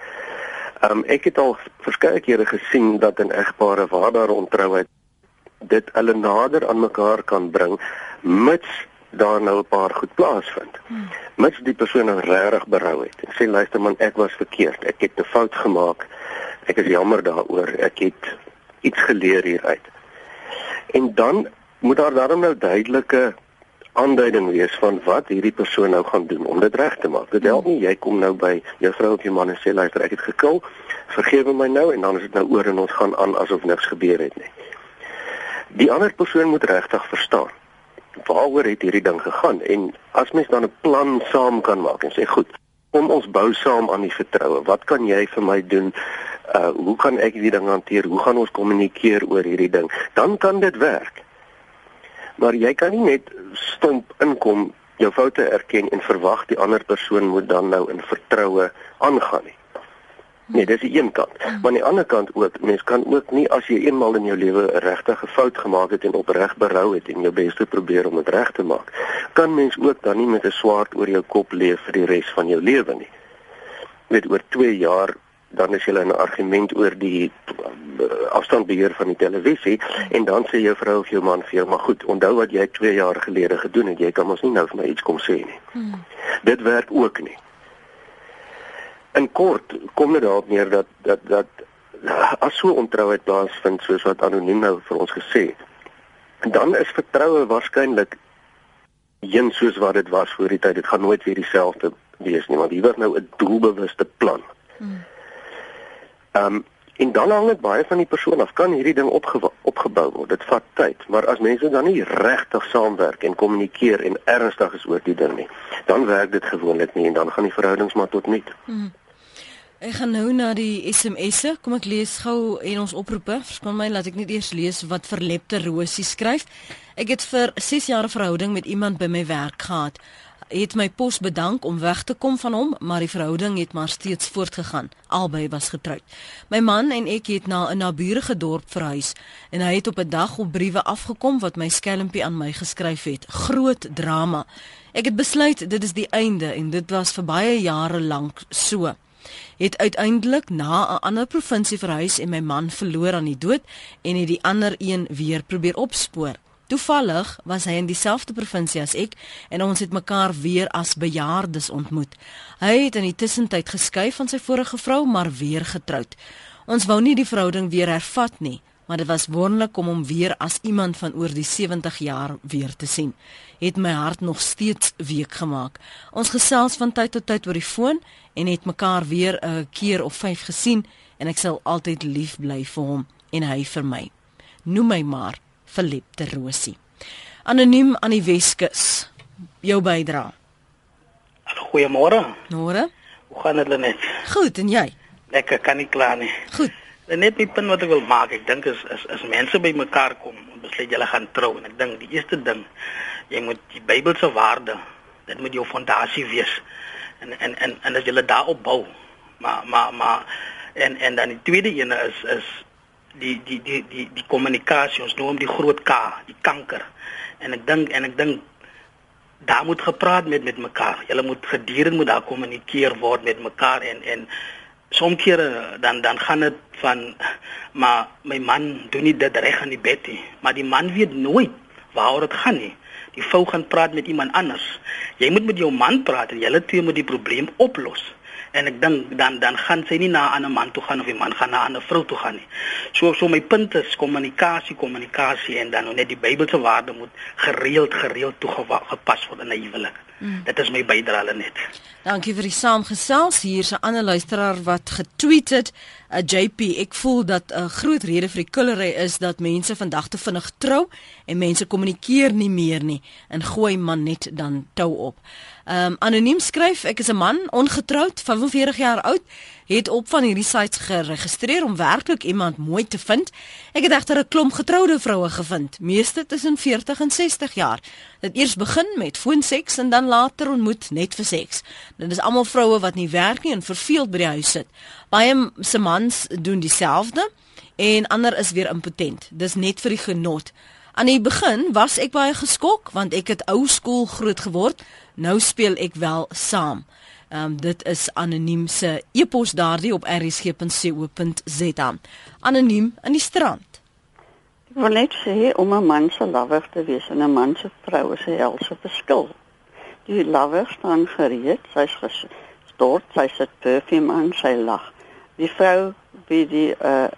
Um ek het al verskeie kere gesien dat 'n egpare waar daar ontrouheid dit hulle nader aan mekaar kan bring mits daar nou 'n paar goed plaasvind. Hmm. Mits die persoon nou regtig berou het en sê luister man ek was verkeerd, ek het 'n fout gemaak. Ek is jammer daaroor. Ek het iets geleer hieruit. En dan moet daar daarom nou duidelike aanduiding wees van wat hierdie persoon nou gaan doen om dit reg te maak. Dit help nie jy kom nou by jou vrou of jou man en sê luister ek het gekil, vergewe my nou en dan is dit nou oor en ons gaan aan asof niks gebeur het nie. Die ander persoon moet regtig verstaan waaroor het hierdie ding gegaan en as mens dan 'n plan saam kan maak en sê goed, kom ons bou saam aan die vertroue. Wat kan jy vir my doen? uh hoe kan ek hierdie ding hanteer? Hoe gaan ons kommunikeer oor hierdie ding? Dan kan dit werk. Maar jy kan nie net stomp inkom, jou foute erken en verwag die ander persoon moet dan nou in vertroue aangaan nie. Nee, dis die een kant. Maar aan die ander kant ook, mens kan ook nie as jy eenmal in jou lewe 'n regtige fout gemaak het en opreg berou het en jou bes te probeer om dit reg te maak, kan mens ook dan nie met 'n swaard oor jou kop leef vir die res van jou lewe nie. Net oor 2 jaar dan is jy in 'n argument oor die uh, afstandbeheer van die televisie en dan sê jou vrou of jou man vir jou maar goed, onthou wat jy 2 jaar gelede gedoen het, jy kan mos nie nou vir my iets kom sê nie. Hmm. Dit werk ook nie in kort kom dit daarop neer dat dat dat as so ontrouheid plaasvind soos wat anoniem nou vir ons gesê het dan is vertroue waarskynlik een soos wat dit was voor die tyd dit gaan nooit weer dieselfde wees nie want hier word nou 'n doelbewuste plan. Ehm um, en dan hang dit baie van die persoon af kan hierdie ding opge opgebou word. Dit vat tyd, maar as mense dan nie regtig saamwerk en kommunikeer en ernstig is oor die ding nie, dan werk dit gewoonlik nie en dan gaan die verhoudings maar tot niet. Hmm. Ek gaan nou na die SMS'e. Kom ek lees gou en ons oproepe. Verskoon my, laat ek net eers lees wat verlepte Rosie skryf. Ek het vir 6 jaar verhouding met iemand by my werk gehad. Het my pos bedank om weg te kom van hom, maar die verhouding het maar steeds voortgegaan. Albei was getroud. My man en ek het na 'n naburige dorp verhuis en hy het op 'n dag op briewe afgekom wat my skelmpie aan my geskryf het. Groot drama. Ek het besluit dit is die einde en dit was vir baie jare lank so het uiteindelik na 'n ander provinsie verhuis en my man verloor aan die dood en het die ander een weer probeer opspoor. Toevallig was hy in dieselfde provinsie as ek en ons het mekaar weer as bejaardes ontmoet. Hy het in die tussentyd geskei van sy vorige vrou, maar weer getroud. Ons wou nie die verhouding weer hervat nie, maar dit was wonderlik om hom weer as iemand van oor die 70 jaar weer te sien. Het my hart nog steeds week gemaak. Ons gesels van tyd tot tyd oor die foon en het mekaar weer 'n keer of 5 gesien en ek sal altyd lief bly vir hom en hy vir my. Noem my maar verliefte Rosie. Anoniem aan die Weskus. Jou bydra. Goeiemôre. Môre. Hoe gaan dit net? Goed en jy? Lekker, kan nie kla nie. Goed. Net my punt wat ek wil maak, ek dink is is as mense by mekaar kom en besluit hulle gaan trou en ek dink die eerste ding jy moet die Bybelse waarde, dit moet jou fondasie wees en en en en as jy daarop bou. Maar maar maar en en dan die tweede een is is die die die die die kommunikasie ons noem die groot K, die kanker. En ek dink en ek dink daar moet gepraat met met mekaar. Julle moet gedurende moet daar kommunikeer word met mekaar en en soms kere dan dan gaan dit van maar my man doen nie dit reg aan die bed nie, maar die man weet nooit waaroor dit gaan nie die vrou gaan praat met iemand anders. Jy moet met jou man praat en julle twee moet die probleem oplos. En ek dink dan dan gaan sy nie na 'n ander man toe gaan of die man gaan na 'n ander vrou toe gaan nie. So so my punt is kommunikasie, kommunikasie en dan net die Bybelse waarde moet gereeld gereeld toegepas word in 'n huwelik. Mm. Dit is my bydrae net. Dankie vir die saamgesels. Hier's 'n ander luisteraar wat getweet het, uh, JP, ek voel dat 'n uh, groot rede vir die kullery is dat mense vandag te vinnig trou en mense kommunikeer nie meer nie en gooi man net dan tou op. Um anoniem skryf ek is 'n man ongetroud, 45 jaar oud het op van hierdie sites geregistreer om werklik iemand mooi te vind. Ek het egter 'n klomp getroude vroue gevind, meeste tussen 40 en 60 jaar. Dit eers begin met foonseks en dan later ontmoet net vir seks. Dit is almal vroue wat nie werk nie en verveeld by die huis sit. Baie se mans doen dieselfde en ander is weer impotent. Dis net vir die genot. Aan die begin was ek baie geskok want ek het ou skool groot geword. Nou speel ek wel saam. Ehm um, dit is anoniem se e-pos daardie op rsg.co.za. Anoniem in die strand. Ek wil net sê om 'n man se lover te wees en 'n man se vrou is 'n helse verskil. Die lover staan gereed, sy's gestort, sy sit perfume aan, sy lag. Die vrou wie die uh,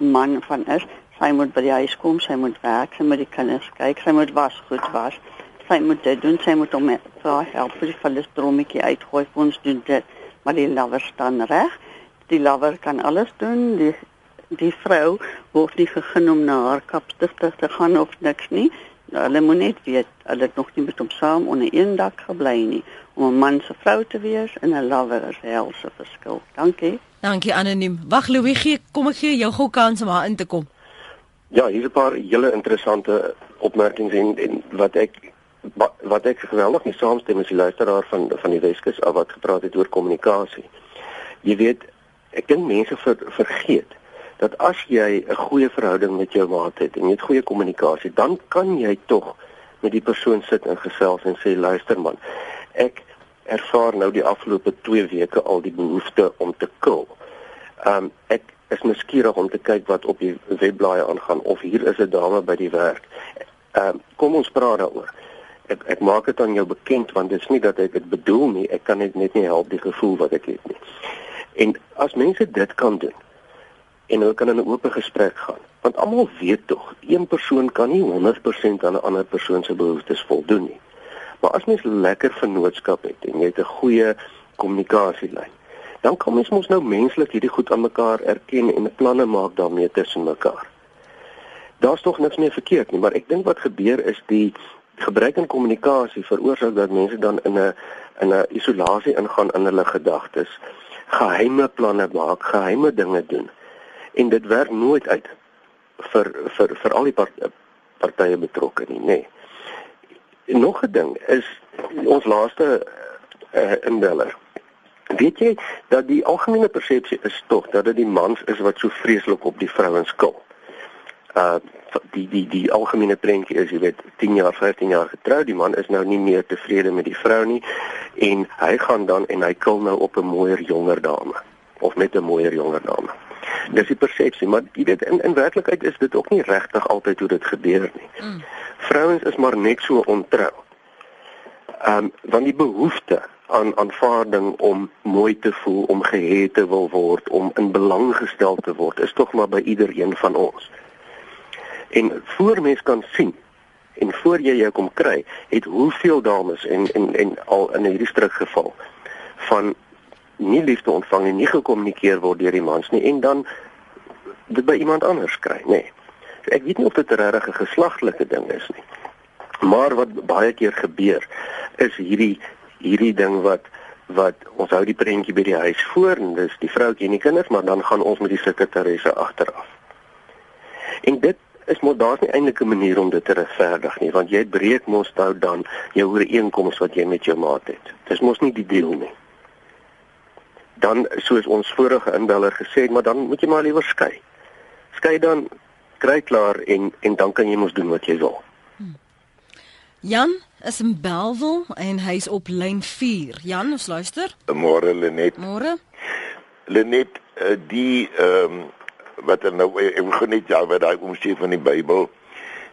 man van is, sy moet by die huis kom, sy moet werk, sy moet die kinders kyk, sy moet was goed was sy moet dit doen, sy moet hom vra help vir die cholesterolmetjie uitgooi ons doen dit. Maar die lover staan reg. Die lover kan alles doen. Die die vrou word nie gegeen om na haar kapstigter te gaan of niks nie. Hulle moet net weet, hulle het nog nie met hom saam onder een dak gebly nie. Om 'n man se vrou te wees en 'n lover is helse verskil. Dankie. Dankie anoniem. Wag Louis, kom ek gee jou gou kans om haar in te kom. Ja, hier's 'n paar hele interessante opmerkings en, en wat ek wat ek geweldig mee saamstem is die luisteraar van van die Weskus af wat gepraat het oor kommunikasie. Jy weet ek dink mense ver, vergeet dat as jy 'n goeie verhouding met jou maat het en jy het goeie kommunikasie, dan kan jy tog met die persoon sit en gesels en sê luister man, ek ervaar nou die afgelope 2 weke al die behoefte om te kil. Um ek is nuuskierig om te kyk wat op die webblaaie aangaan of hier is 'n dame by die werk. Um kom ons praat daaroor. Ek ek maak dit aan jou bekend want dit is nie dat ek dit bedoel nie, ek kan net net nie help die gevoel wat ek het nie. En as mense dit kan doen en hulle kan in 'n oop gesprek gaan, want almal weet tog, een persoon kan nie 100% aan 'n ander persoon se behoeftes voldoen nie. Maar as mens lekker vennootskap het en jy het 'n goeie kommunikasielyn, dan kan mens mos nou menslik hierdie goed aan mekaar erken en planne maak daarmee tussen mekaar. Daar's tog niks meer verkeerd nie, maar ek dink wat gebeur is die gebrek aan kommunikasie veroorsaak dat mense dan in 'n in 'n isolasie ingaan in hulle gedagtes, geheime planne maak, geheime dinge doen. En dit werk nooit uit vir vir vir al die partye betrokke nie, nê. Nee. Nog 'n ding is ons laaste uh, inbeller. Weet jy dat die algemene persepsie is tog dat dit die mans is wat so vreeslik op die vrouens skil. Uh die die die algemene prentjie is jy weet 10 jaar, 15 jaar getroud, die man is nou nie meer tevrede met die vrou nie en hy gaan dan en hy kil nou op 'n mooier jonger dame of met 'n mooier jonger dame. Dis die persepsie, maar jy weet in in werklikheid is dit ook nie regtig altyd hoe dit gebeur nie. Mm. Vrouens is maar net so ontrou. Ehm um, want die behoefte aan aanvaarding om mooi te voel, om gehet te wil word, om in belang gestel te word, is tog maar by iedereen van ons. En voor mens kan sien en voor jy jou kom kry, het hoeveel dames en en en al in hierdie strukgeval van nie liefde ontvang en nie gekommunikeer word deur die mans nie en dan dit by iemand anders kry, nê. Nee. Ek weet nie of dit 'n regte geslaglike ding is nie. Maar wat baie keer gebeur is hierdie hierdie ding wat wat ons hou die prentjie by die huis voor en dis die vroutjie en die kinders, maar dan gaan ons met die sekretaresse agteraf. En dit is mos daar's nie eintlik 'n manier om dit te regverdig nie, want jy breek mos nou dan jou ooreenkoms wat jy met jou maat het. Dis mos nie die deal nie dan soos ons vorige inbeller gesê het, maar dan moet jy maar liewer skei. Skei dan kry klaar en en dan kan jy mos doen wat jy wil. Jan is in Belwel en hy's op lyn 4. Jan, ons luister. Môre Lenet. Môre. Lenet, uh, die ehm um, wat er nou ek begin net ja wat daai omsê van die Bybel.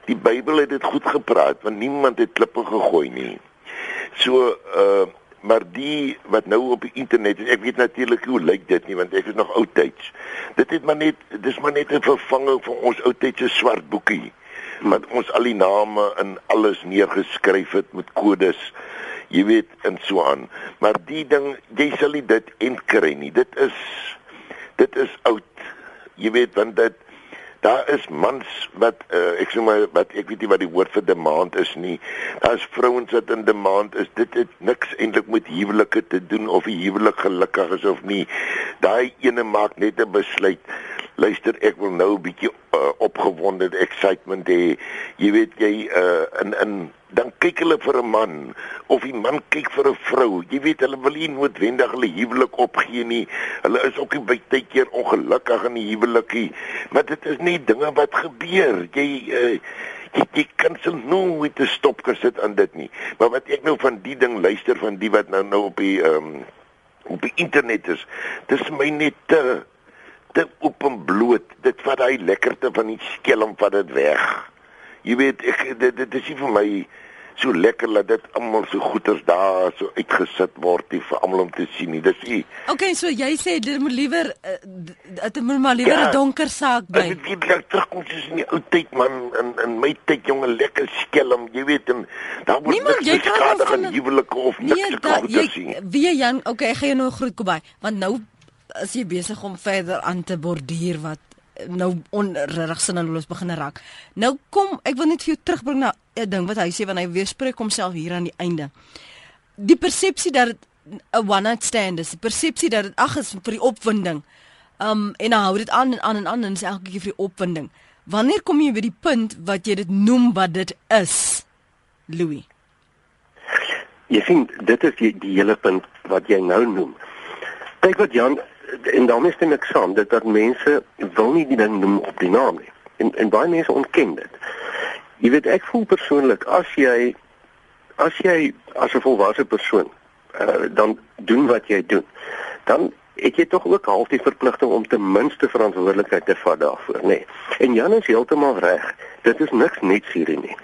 Die Bybel het dit goed gepraat want niemand het klippe gegooi nie. So uh maar die wat nou op die internet is, ek weet natuurlik hoe lyk dit nie want ek is nog oudtyds. Dit het maar net dis maar net 'n vervanging van ons oudtydse swart boekie wat ons al die name en alles neergeskryf het met kodes. Jy weet en so aan. Maar die ding, jy sal nie dit enkry nie. Dit is dit is oud. Jy weet want dit daar is mans wat uh, ek sê maar wat ek weet nie wat die woord vir demand is nie. Daar's vrouens wat in demand is. Dit het niks eintlik met huwelike te doen of die huwelik gelukkig is of nie. Daai ene maak net 'n besluit. Luister, ek wil nou 'n bietjie uh, opgewonde excitement hê. Jy weet jy uh, in in dan kyk hulle vir 'n man of die man kyk vir 'n vrou. Jy weet hulle wil nie noodwendig hulle huwelik opgee nie. Hulle is ook nie baie keer ongelukkig in die huwelikie, maar dit is nie dinge wat gebeur. Jy uh, jy, jy kan se nooit te stop gesit aan dit nie. Maar wat ek nou van die ding luister van die wat nou nou op die ehm um, op die internet is, dis my net te te openbloot. Dit vat hy lekkerte van die skelm van dit weg. Jy weet ek dit, dit is nie vir my so lekker dat dit almal so goeders daar so uitgesit word nie vir almal om te sien nie. Dis ie. Okay, so jy sê dit moet liewer eh, dit moet maar liewer 'n ja, donker saak bly. Dit moet net terugkom soos in die ou tyd man in in my tyd jonge lekker skelm, jy weet en daar word niks geskade van huwelike of niks nee, te sien. Wie Jan, okay, ek gaan jou nou groet Kobay, want nou as jy besig om verder aan te borduur wat nou onregtig sinneloos begin raak. Nou kom, ek wil net vir jou terugbring na 'n ding wat hy sê wanneer hy weer spreek homself hier aan die einde. Die persepsie dat 'n one night stand is, die persepsie dat dit ag is vir die opwinding. Um en nou hou dit aan en aan en aan en is elke keer vir die opwinding. Wanneer kom jy by die punt wat jy dit noem wat dit is? Louis. Jy sien, dit is die, die hele punt wat jy nou noem. Kyk wat Jan en daarmee stem ek saam dat dat mense wil nie die ding noem op die naam nie. En en baie mense ontken dit. Jy weet ek voel persoonlik as jy as jy as 'n volwasse persoon uh, dan doen wat jy doen, dan het jy tog ook half die verpligting om ten minste verantwoordelikheid te vat daarvoor, nê. Nee. En Jan is heeltemal reg. Dit is niks niets hierdie nie.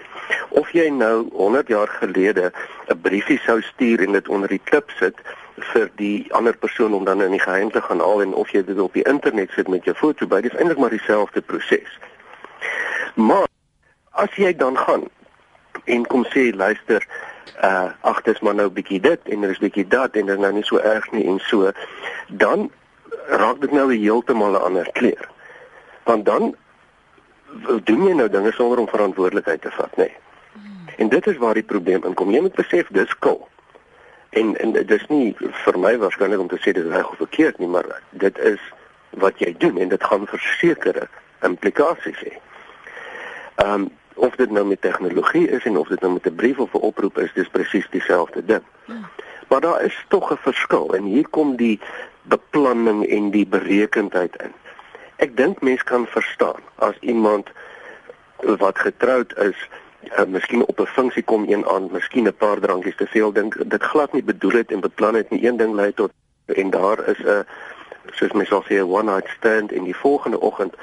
Of jy nou 100 jaar gelede 'n briefie sou stuur en dit onder die klip sit vir die ander persoon om dan in die geheim te gaan haal en of jy dit op die internet sit met jou foto by, dis eintlik maar dieselfde proses. Maar as jy dan gaan en kom sê luister, uh ag dis maar nou bietjie dit en er is bietjie dat en dit is nou nie so erg nie en so dan raak dit nou heeltemal 'n ander kleur. Want dan doen jy nou dinge sonder om verantwoordelikheid te vat, nê. Nee. En dit is waar die probleem inkom. Jy moet besef dis skul. En en dit is nie vir my waarskynlik om te sê dit is reg of verkeerd nie, maar dit is wat jy doen en dit gaan versekerde implikasies hê. Ehm um, of dit nou met tegnologie is en of dit nou met 'n brief of 'n oproep is, dis presies dieselfde ding. Hmm. Maar daar is tog 'n verskil en hier kom die beplanning en die berekendheid in. Ek dink mense kan verstaan as iemand wat getroud is, uh, miskien op 'n funksie kom een aand, miskien 'n paar drankies te veel dink, dit glad nie bedoel het en beplan het nie. Een ding lei tot en daar is 'n soos mens sal sê 'n one night stand en die volgende oggend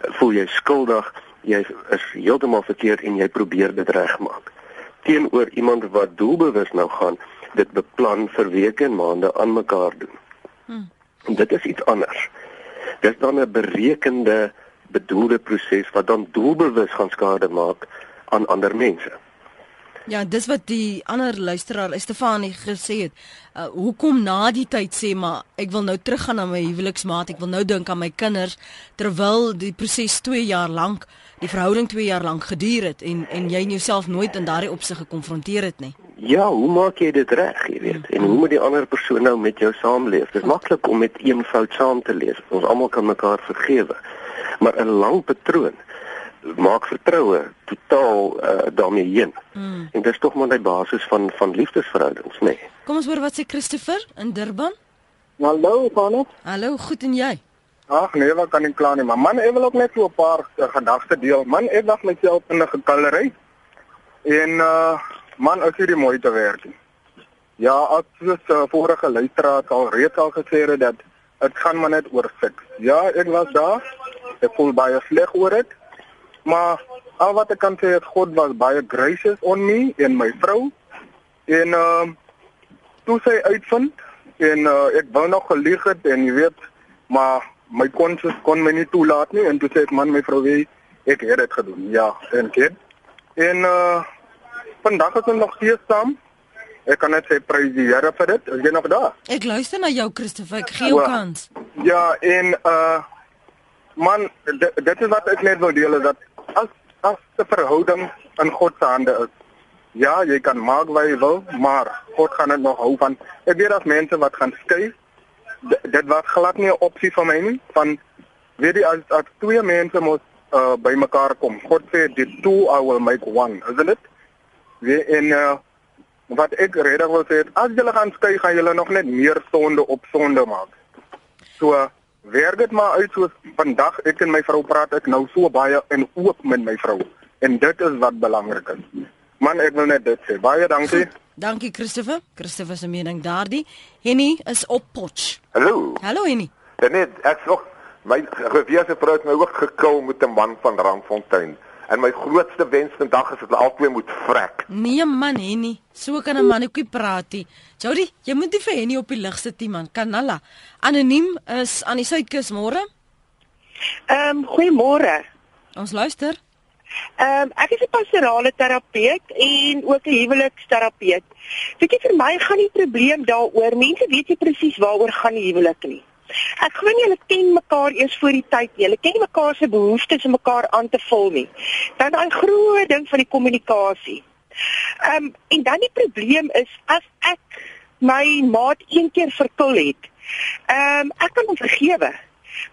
voel jy skuldig jy is heeltemal verkeerd en jy probeer dit regmaak. Teenoor iemand wat doelbewus nou gaan dit beplan vir weke en maande aan mekaar doen. Hmm. Dit is iets anders. Dis dan 'n berekende bedoelde proses wat dan doelbewus gaan skade maak aan ander mense. Ja, dis wat die ander luisteraar Stefanie gesê het. Uh, hoekom na die tyd sê maar ek wil nou teruggaan na my huweliksmaat, ek wil nou dink aan my kinders terwyl die proses 2 jaar lank die verhouding 2 jaar lank geduur het en en jy jouself nooit in daardie opsig gekonfronteer het nie. Ja, hoe maak jy dit reg, jy weet? En hoe moet die ander persoon nou met jou saamleef? Dit is maklik om met een fout saam te leef. Ons almal kan mekaar vergewe. Maar 'n lang patroon maak vertroue totaal uh, daarmee heen. Mm. En dit is tog maar die basis van van liefdesverhoudings, nê. Nee. Kom ons hoor wat sê Christopher in Durban. Hallo, Vanop. Hallo, goed en jy? Ag nee, wat kan ek kla nie, maar man, ek wil ook net so 'n paar uh, gedagte deel. Man, ek dag myself in 'n gekalery. En uh man, het hier mooi te werk. Ja, as soos uh, vorige luisteraar al reeds al gesê het dat dit gaan maar net oor seks. Ja, ek was daar. Ek voel baie sleg oor dit. Maar al wat ek kan sê is God was baie gracious on me en my vrou. En uh toe sy uitvind en uh, ek wou nog gelieg het en jy weet, maar my konsens kon my nie toelaat nie en toe sê ek man my vrou weet ek het dit gedoen. Ja, en dit. En uh vandag is ons nog steeds saam. Ek kan net sê prys die Here vir dit. Is jy nog daar? Ek luister na jou Christoffel. Ek gee jou kans. Ja, en uh man, dit is wat ek net wil deel is dat as as 'n verhouding in God se hande is. Ja, jy kan maak wat jy wil, maar God gaan dit nog hou van. Ek weet daar's mense wat gaan skei dit was glad nie 'n opsie vir my nie van weet jy as as twee mense moet uh, by mekaar kom. God sê the two I will make one, isn't it? Wie en uh, wat ek redig wil sê as julle gaan skei gaan julle nog net meer sonde op sonde maak. So werk dit maar uit soos vandag ek en my vrou praat ek nou so baie en oop met my vrou en dit is wat belangrik is. Man ek wil net dit sê. Baie dankie. Goed. Dankie Christopher. Christopher se mening daardie. Henny is op potch. Hallo. Hallo Henny. En net ek nog my gewese vrou het my ook gekil met 'n man van Randfontein. En my grootste wens vandag is dat hulle albei moet vrek. Nee man Henny, so kan 'n man ookie praat nie. Jody, jy moet nie vir Henny op die lig sit nie man. Kanalla. Anoniem is aan die Suidkus môre. Ehm um, goeiemôre. Ons luister. Ehm um, ek is 'n pastorale terapeut en ook 'n huweliksterapeut. Weet jy vir my gaan die probleem daaroor, mense weet nie presies waaroor gaan die huwelik nie. Ek glo nie hulle ken mekaar eers voor die tyd nie. Hulle ken mekaar se behoeftes om mekaar aan te vul nie. Dan daai groot ding van die kommunikasie. Ehm um, en dan die probleem is as ek my maat een keer verkil het. Ehm um, ek kan hom vergewe.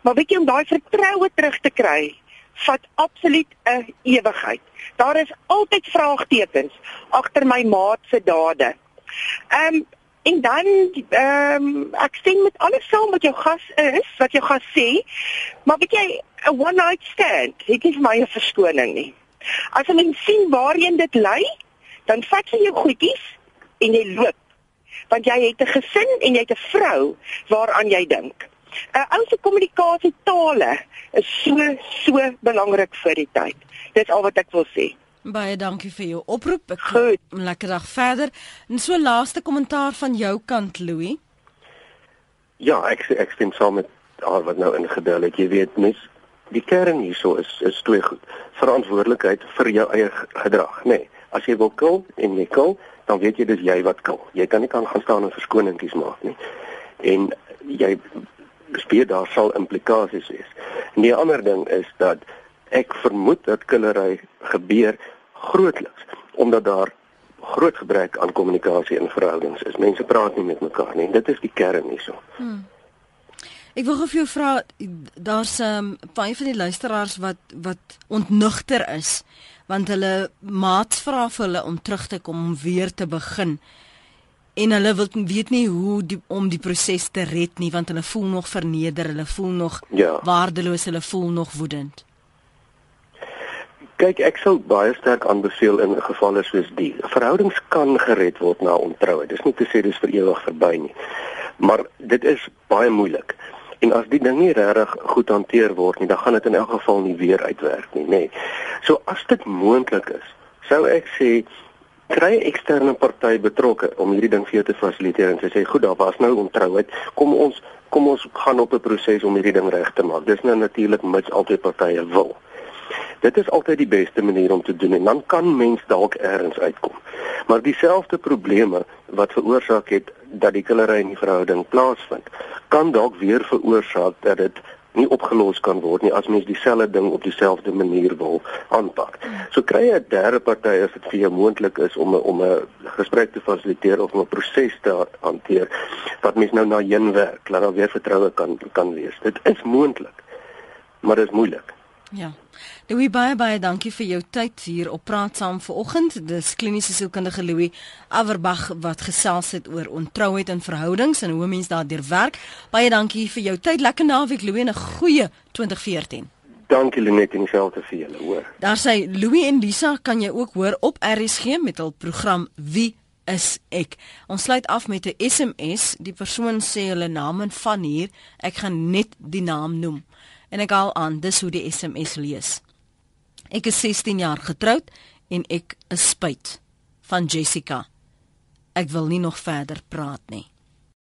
Maar weet jy om daai vertroue terug te kry, vat absoluut 'n ewigheid. Daar is altyd vraagtekens agter my maat se dade. Ehm um, En dan ehm um, ek stem met alles saam wat jou gas is, wat jou gas sê. Maar weet jy, 'n one night stand, dit is my verskoning nie. As 'n mens sien waarheen dit lei, dan vat jy jou goedjies en jy loop. Want jy het 'n gesin en jy het 'n vrou waaraan jy dink. 'n Ou se kommunikasie tale is so so belangrik vir die tyd. Dis al wat ek wil sê. Baie dankie vir jou oproep. Ek Goed. Lekker dag verder. En so laaste kommentaar van jou kant Louis. Ja, ek ek stem saam met al wat nou ingedeel het. Jy weet mens die kern hierso is is twee goed. Verantwoordelikheid vir jou eie gedrag, nê. Nee, as jy wil kil en jy kil, dan weet jy dis jy wat kil. Jy kan nie kan gaan staan en verskoningkies maak nie. En jy speel daar sal implikasies wees. En die ander ding is dat ek vermoed dat killery gebeur grootliks omdat daar groot gebrek aan kommunikasie in verhoudings is. Mense praat nie met mekaar nie. Dit is die kern hierso. Hmm. Ek wil gou vir jou vra daar's 'n um, baie van die luisteraars wat wat ontnugter is want hulle maats vra vir hulle om terug te kom om weer te begin. En hulle wil weet nie hoe die, om die proses te red nie want hulle voel nog verneder, hulle voel nog ja. waardeloos, hulle voel nog woedend. Kyk, ek sou baie sterk aanbeveel in gevalle soos die. Verhoudings kan gered word na ontroue. Dis nie te sê dis vir ewig verby nie. Maar dit is baie moeilik. En as die ding nie regtig goed hanteer word nie, dan gaan dit in elk geval nie weer uitwerk nie, nê. Nee. So as dit moontlik is, sou ek sê kry eksterne party betrokke om hierdie ding vir jou te fasiliteer en sê goed, daar was nou ontrouheid. Kom ons kom ons gaan op 'n proses om hierdie ding reg te maak. Dis nou natuurlik mits albei partye wil. Dit is altyd die beste manier om te doen en dan kan mens dalk eers uitkom. Maar dieselfde probleme wat veroorsaak het dat die killery in die verhouding plaasvind, kan dalk weer veroorsaak dat dit nie opgelos kan word nie as mens dieselfde ding op dieselfde manier wil aanpak. So kry jy 'n derde party as dit vir jou moontlik is om om 'n gesprek te fasiliteer of 'n proses te hanteer wat mens nou na heen werk, laat daar weer vertroue kan kan wees. Dit is moontlik, maar dit is moeilik. Ja. Louis baie baie dankie vir jou tyd hier op Praat saam vanoggend. Dis kliniese sielkundige Louis Averbag wat gesels het oor ontrouheid in verhoudings en hoe mense daardeur werk. Baie dankie vir jou tyd. Lekker naweek Louis en 'n goeie 2014. Dankie Lenet en selfs vir julle, hoor. Daar sê Louis en Lisa kan jy ook hoor op RSG met hul program Wie is ek. Ons sluit af met 'n SMS. Die persoon sê hulle naam en van hier. Ek gaan net die naam noem en ek haal aan dis hoe die SMS lees. Ek is 16 jaar getroud en ek is spyt van Jessica. Ek wil nie nog verder praat nie.